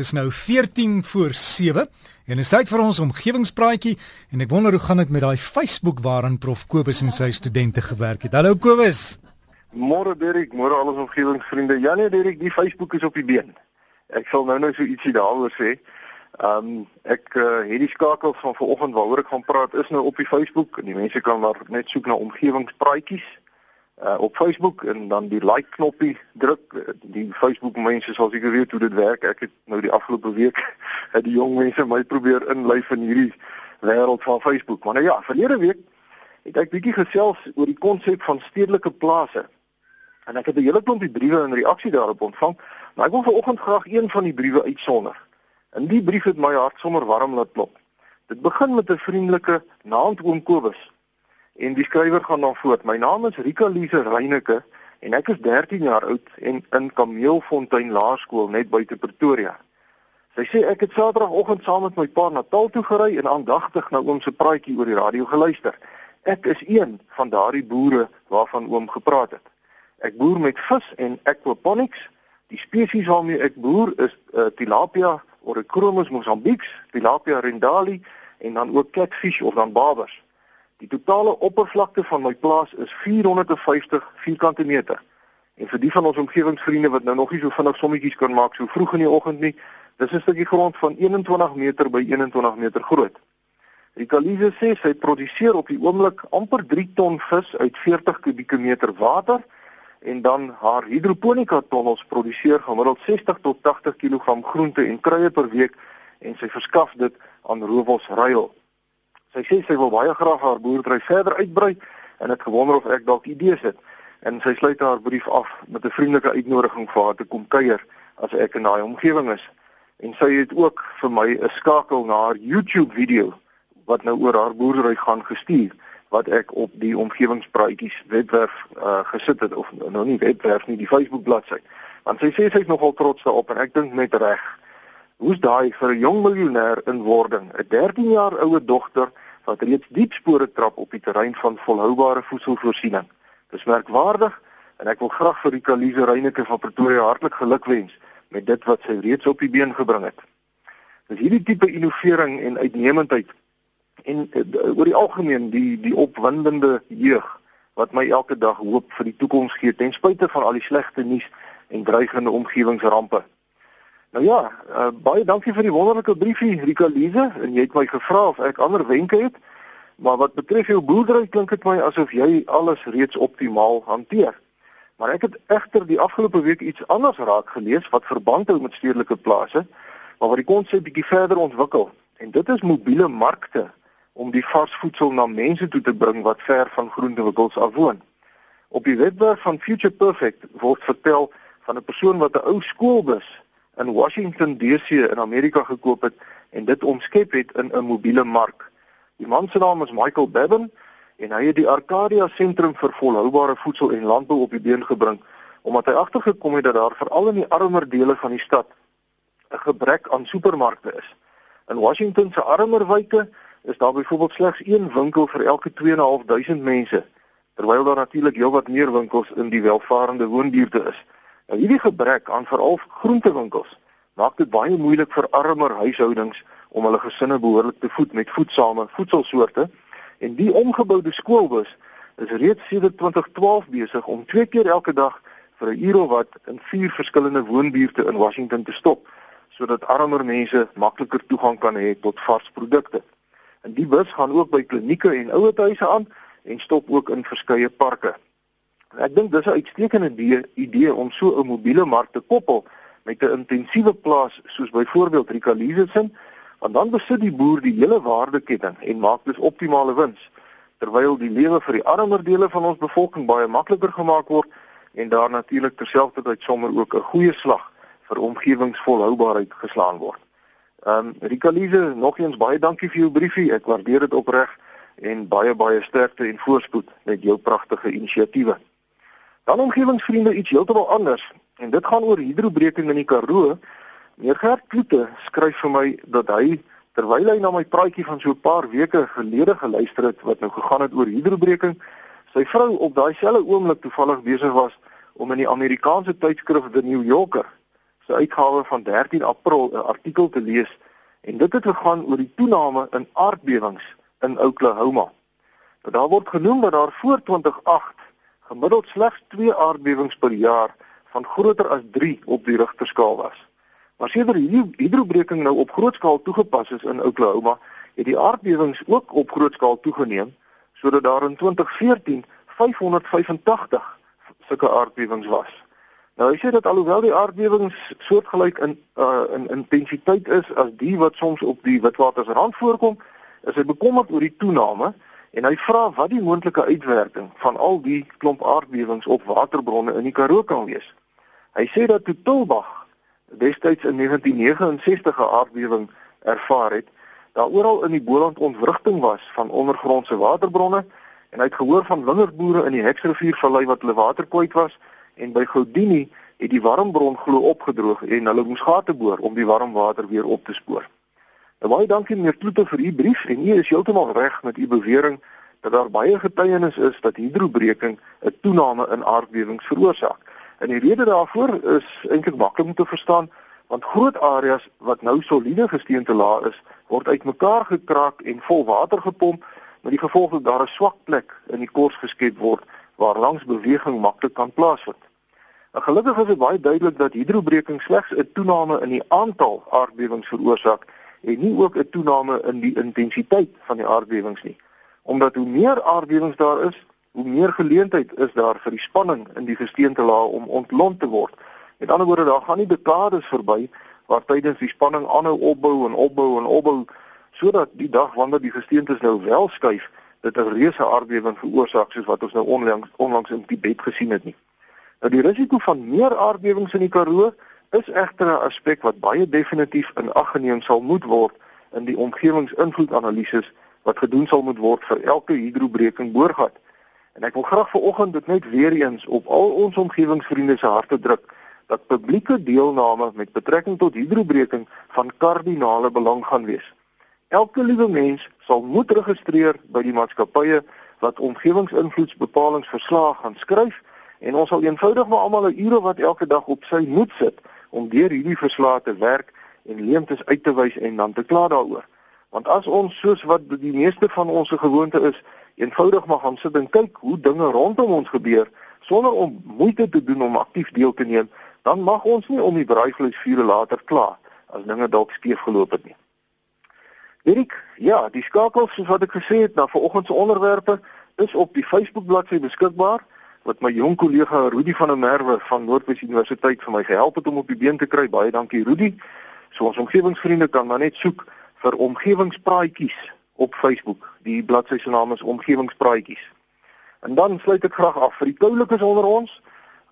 Dis nou 14 voor 7 en is tyd vir ons omgewingspraatjie en ek wonder hoe gaan dit met daai Facebook waarin Prof Kobus en sy studente gewerk het. Hallo Kobus. Môre Derek, môre al ons omgewingsvriende. Ja nee Derek, die Facebook is op die been. Ek sal nou nou so ietsie daaroor sê. Ehm um, ek uh, het die skakels van vanoggend waaroor ek gaan praat is nou op die Facebook en die mense kan maar net soek na omgewingspraatjies uh, op Facebook en dan die like knoppie druk. Die Facebook mense sal seker weet hoe dit werk. Ek het nou die afgelope week het die jong mense my probeer inlyf in hierdie wêreld van Facebook. Maar nou ja, verlede week het ek bietjie gesels oor die konsep van stedelike plase. En ek het 'n hele klompie briewe in reaksie daarop ontvang. Maar ek wil vanoggend graag een van die briewe uitsonder. In die brief het my hart sommer warm laat klop. Dit begin met 'n vriendelike naam oom Kobus. En die skrywer gaan dan voort. My naam is Rika Lise Reyneke en ek is 13 jaar oud en in Kameelfontein Laerskool net buite Pretoria. Sy sê ek het Saterdagoggend saam met my pa na Taal toe gery en aandagtig na oom se praatjie oor die radio geluister. Ek is een van daardie boere waarvan oom gepraat het. Ek boer met vis en aquaponics. Die spesies waarmee ek boer is uh, Tilapia Orychromis mozambiques, Tilapia rendali en dan ook catfish of dan babers. Die totale oppervlakte van my plaas is 450 vierkante meter. En vir die van ons omgewingsvriende wat nou nog nie so vinnig sommetjies kan maak so vroeg in die oggend nie, dis 'n stukkie grond van 21 meter by 21 meter groot. Rikalise sê sy produseer op die oomblik amper 3 ton vis uit 40 kubieke meter water en dan haar hidroponika tonnels produseer gemiddeld 60 tot 80 kg groente en kruie per week en sy verskaf dit aan Rowels Ruil. Sy sê sy wil baie graag haar boerdery verder uitbrei en het gewonder of ek dalk idees het. En sy sluit haar brief af met 'n vriendelike uitnodiging vir haar te kom kuier as ek in daai omgewing is. En sy het ook vir my 'n skakel na haar YouTube video wat nou oor haar boerdery gaan gestuur wat ek op die omgewingspraatjies webwerf uh, gesit het of nou nie webwerf nie die Facebook bladsy. Want sy sê sy is nogal trots daarop en ek dink met reg. Hoe's daai vir 'n jong miljonair in wording, 'n 13 jaar oue dogter wat reeds diep spore trap op die terrein van volhoubare voedselvoorsiening. Dis merkwaardig en ek wil graag vir die Kalise Reyneke van Pretoria hartlik gelukwens met dit wat sy reeds op die been gebring het. Dis hierdie tipe innovering en uitnemendheid en uh, oor die algemeen die die opwindende jeug wat my elke dag hoop vir die toekoms gee ten spyte van al die slegte nuus en dreigende omgewingsrampe. Nou ja, uh, baie dankie vir die wonderlike briefie Rika Lize en jy het my gevra of ek ander wenke het. Maar wat betref jou boerdery klink dit my asof jy alles reeds optimaal hanteer. Maar ek het egter die afgelope week iets anders raak gelees wat verband hou met stedelike plase, maar wat die konsep bietjie verder ontwikkel. En dit is mobiele markte om die varsvoedsel na mense toe te bring wat ver van groentewinkels af woon. Op die webwerf van Future Perfect word vertel van 'n persoon wat 'n ou skoolbus in Washington DC in Amerika gekoop het en dit omskep het in 'n mobiele mark. Die man se naam is Michael Bevan en hy het die Arcadia sentrum vir volhoubare voedsel en landbou op die been gebring omdat hy agtergekom het dat daar veral in die armer dele van die stad 'n gebrek aan supermarkte is. In Washington se armer wyke is daar byvoorbeeld slegs een winkel vir elke 2.500 mense terwyl daar natuurlik heelwat meer winkels in die welvarende woonbuurte is. Nou hierdie gebrek aan veral groentewinkels maak dit baie moeilik vir armer huishoudings om hulle gesinne behoorlik te voed met voedsame voedselsoorte en die omgeboude skoolbus is reeds sedert 2012 besig om twee keer elke dag vir 'n uur of wat in vier verskillende woonbuurte in Washington te stop sodat armer mense makliker toegang kan hê tot vars produkte. En die bus gaan ook by klinieke en ouerhuise aan en stop ook in verskeie parke. Ek dink dis 'n uitstekende idee, idee om so 'n mobiele mark te koppel met 'n intensiewe plaas soos byvoorbeeld Rikalisesin, want dan besit die boer die hele waardeketting en maak dus optimale wins terwyl die lewe vir die armer dele van ons bevolking baie makliker gemaak word en daar natuurlik terselfdertyd sommer ook 'n goeie slag vir omgewingsvolhoubaarheid geslaan word. Ehm um, Rikalise, nog eens baie dankie vir jou briefie. Ek waardeer dit opreg en baie baie sterkte en voorspoed met jou pragtige inisiatiewe. Dan omgewingsvriende iets heeltemal anders en dit gaan oor hidrobreking in die Karoo. Meneer Gert Kloete skryf vir my dat hy terwyl hy na my praatjie van so 'n paar weke gelede geluister het wat nou gegaan het oor hidrobreking, sy vrou op daai selfde oomblik toevallig besig was om in die Amerikaanse tydskrif The New Yorker se uitgawe van 13 April 'n artikel te lees en dit het gegaan oor die toename in aardbewings in Oklahoma. Nou daar word genoem dat daar voor 2008 gemiddeld slegs 2 aardbewings per jaar van groter as 3 op die Richterskaal was. Maar sedert hierdie hidrobreking nou op groot skaal toegepas is in Oklahoma, het die aardbewings ook op groot skaal toegeneem sodat daar in 2014 585 sulke aardbewings was. Nou hy sê dat alhoewel die aardbewings soortgelyk in uh, in intensiteit is as die wat soms op die Witwatersrand voorkom, is hy bekommerd oor die toename en hy vra wat die moontlike uitwerking van al die klomp aardbewings op waterbronne in die Karoo kan wees. Hy sê dat Tutulbag destyds in 1969 'n aardbewing ervaar het, daar oral in die Boland ontwrigting was van ondergrondse waterbronne en hy het gehoor van wingerdboere in die Heksriviervallei wat hulle water kwyt was en by Goudini het die warmbron glo opgedroog en hulle moes gate boor om die warm water weer op te spoor. Baie dankie meneer Kloete vir u brief en u is heeltemal reg met u bewering dat daar baie getuienis is dat hidrobreking 'n toename in aardbewings veroorsaak. En die rede daarvoor is eintlik maklik om te verstaan want groot areas wat nou soliede gesteente laag is, word uitmekaar gekraak en vol water gepomp met die gevolg dat daar 'n swak plek in die kors geskep word waar langs beweging maklik kan plaasvind. En gelukkig is dit baie duidelik dat hidrobreking slegs 'n toename in die aantal aardbewings veroorsaak en nie ook 'n toename in die intensiteit van die aardbewings nie. Omdat hoe meer aardbewings daar is, hoe meer geleentheid is daar vir die spanning in die gesteentelaag om ontlont te word. Met ander woorde, daar gaan nie dekades verby waar tydens die spanning aanhou opbou en opbou en opbou sodat die dag wanneer die gesteentes nou wel skuif, dit 'n reuse aardbewing veroorsaak soos wat ons nou onlangs onlangs in Tibet gesien het nie. Nou die risiko van meer aardbewings in die Karoo is egter 'n aspek wat baie definitief in ag geneem sal moet word in die omgewingsinvloedanalises wat gedoen sal moet word vir elke hidrobreking boorgat. En ek wil graag vanoggend dit net weer eens op al ons omgewingsvriende se harte druk dat publieke deelname met betrekking tot hidrobreking van kardinale belang gaan wees. Elke liewe mens sal moet registreer by die maatskappye wat omgewingsinvloedsbepalings verslae gaan skryf en ons sal eenvoudig maar almal 'n ure wat elke dag op sy moet sit om deur hierdie verslae te werk en leemtes uit te wys en dan te kla daaroor. Want as ons soos wat die meeste van ons gewoonte is, eenvoudig maar gaan sit en kyk hoe dinge rondom ons gebeur sonder om moeite te doen om aktief deel te neem, dan mag ons nie om die braaivleisvure later kla as dinge dalk skeef geloop het nie. Erik, ja, die skakels soos wat ek gesê het na vanoggend se onderwerpe is op die Facebook bladsy beskikbaar wat my jong kollega Rudy van der Merwe van Noordwes Universiteit vir my gehelp het om op die been te kry. Baie dankie Rudy. So ons omgewingsvriende kan maar net soek vir omgewingspraatjies op Facebook. Die bladsy se naam is Omgewingspraatjies. En dan sluit ek graag af vir die koulikes onder ons.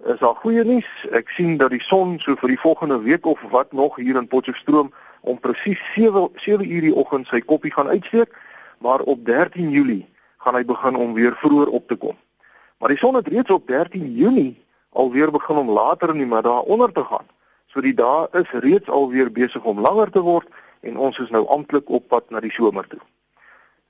Is daar goeie nuus? Ek sien dat die son so vir die volgende week of wat nog hier in Potchefstroom om presies 7 7 uur die oggend sy koppie gaan uitsteek, maar op 13 Julie gaan hy begin om weer vroeër op te kom. Maar die son het reeds op 13 Junie alweer begin om later in die middag onder te gaan. So die dae is reeds alweer besig om langer te word en ons is nou amptelik op pad na die somer toe.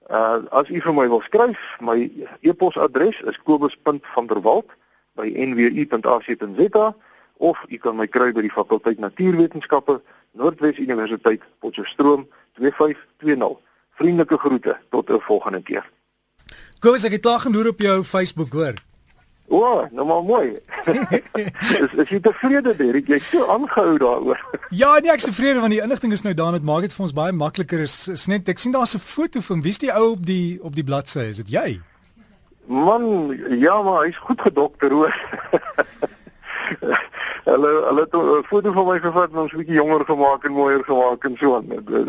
Uh as u vir my wil skryf, my e-posadres is kobus.vanderwalt@nwu.ac.za of u kan my kry by die fakulteit Natuurwetenskappe, Noordwes Universiteit, Potchefstroom 2520. Vriendelike groete tot 'n volgende keer. Kom as ek het klaar genoeg op jou Facebook hoor. O, oh, nou maar mooi. is is jy tevrede Derek? Jy's so aangehou daaroor. ja, nee, ek is tevrede want die inligting is nou daar net maak dit vir ons baie makliker is, is net ek sien daar's 'n foto van wie's die ou op die op die bladsy, is dit jy? Man, ja, maar hy's goed gedokter hoor. hulle hulle het 'n foto van my gevat en ons bietjie jonger gemaak en mooier gemaak en so aan.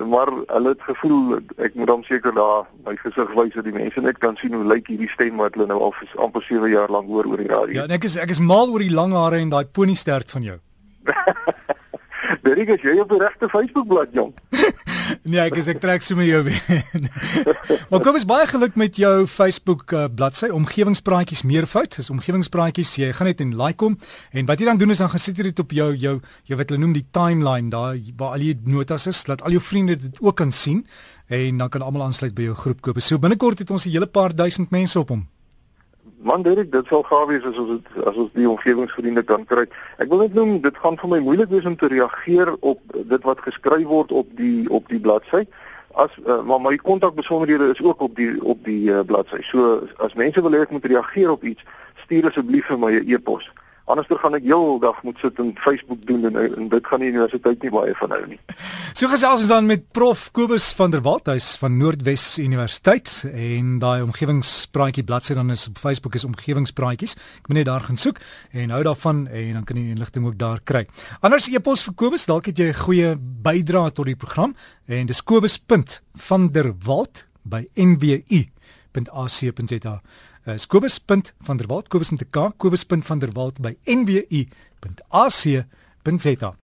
Maar hulle het gevoel ek moet dan seker daar my gesig wys dat die mense net kan sien hoe lyk hierdie stem wat hulle nou al vir amper 7 jaar lank hoor oor die radio. Ja, ek is ek is mal oor die lang hare en daai ponysterk van jou. Derek, jy op die regte Facebook bladsy jong. nee, ek is ek trek sommer jou weer. maar kom ons baie geluk met jou Facebook uh, bladsy Omgewingspraatjies meervoud. Dis Omgewingspraatjies. Jy gaan net en like hom en wat jy dan doen is dan gaan sit jy dit op jou jou jou wat hulle noem die timeline daar waar al jou notas is, laat al jou vriende dit ook kan sien en dan kan almal aansluit by jou groep koop. So binnekort het ons 'n hele paar duisend mense op hom. Man Derek, dit sal gaaf wees as ons dit as ons die omgewingsvriende kan kry. Ek wil net noem dit gaan vir my moeilik wees om te reageer op dit wat geskryf word op die op die bladsy. As uh, maar my kontakbesonderhede is ook op die op die uh, bladsy. So as mense wil hê ek moet reageer op iets, stuur asseblief vir my 'n e-pos. Andersder gaan ek heeldag moet sit en Facebook doen en, en dit gaan die universiteit nie baie van hou nie. So gesels ons dan met Prof Kobus van der Walt, hy's van Noordwes Universiteit en daai omgewingspraatjie bladsy dan is op Facebook is omgewingspraatjies. Ek moet net daar gaan soek en hou daarvan en dan kan jy inligting ook daar kry. Anders e-pos vir Kobus, dalk het jy 'n goeie bydrae tot die program en dis kobus.vanderwalt by nwu.ac.za is kobus.vanderwalt kobus met 'n k kobus.vanderwalt by nwu.ac.za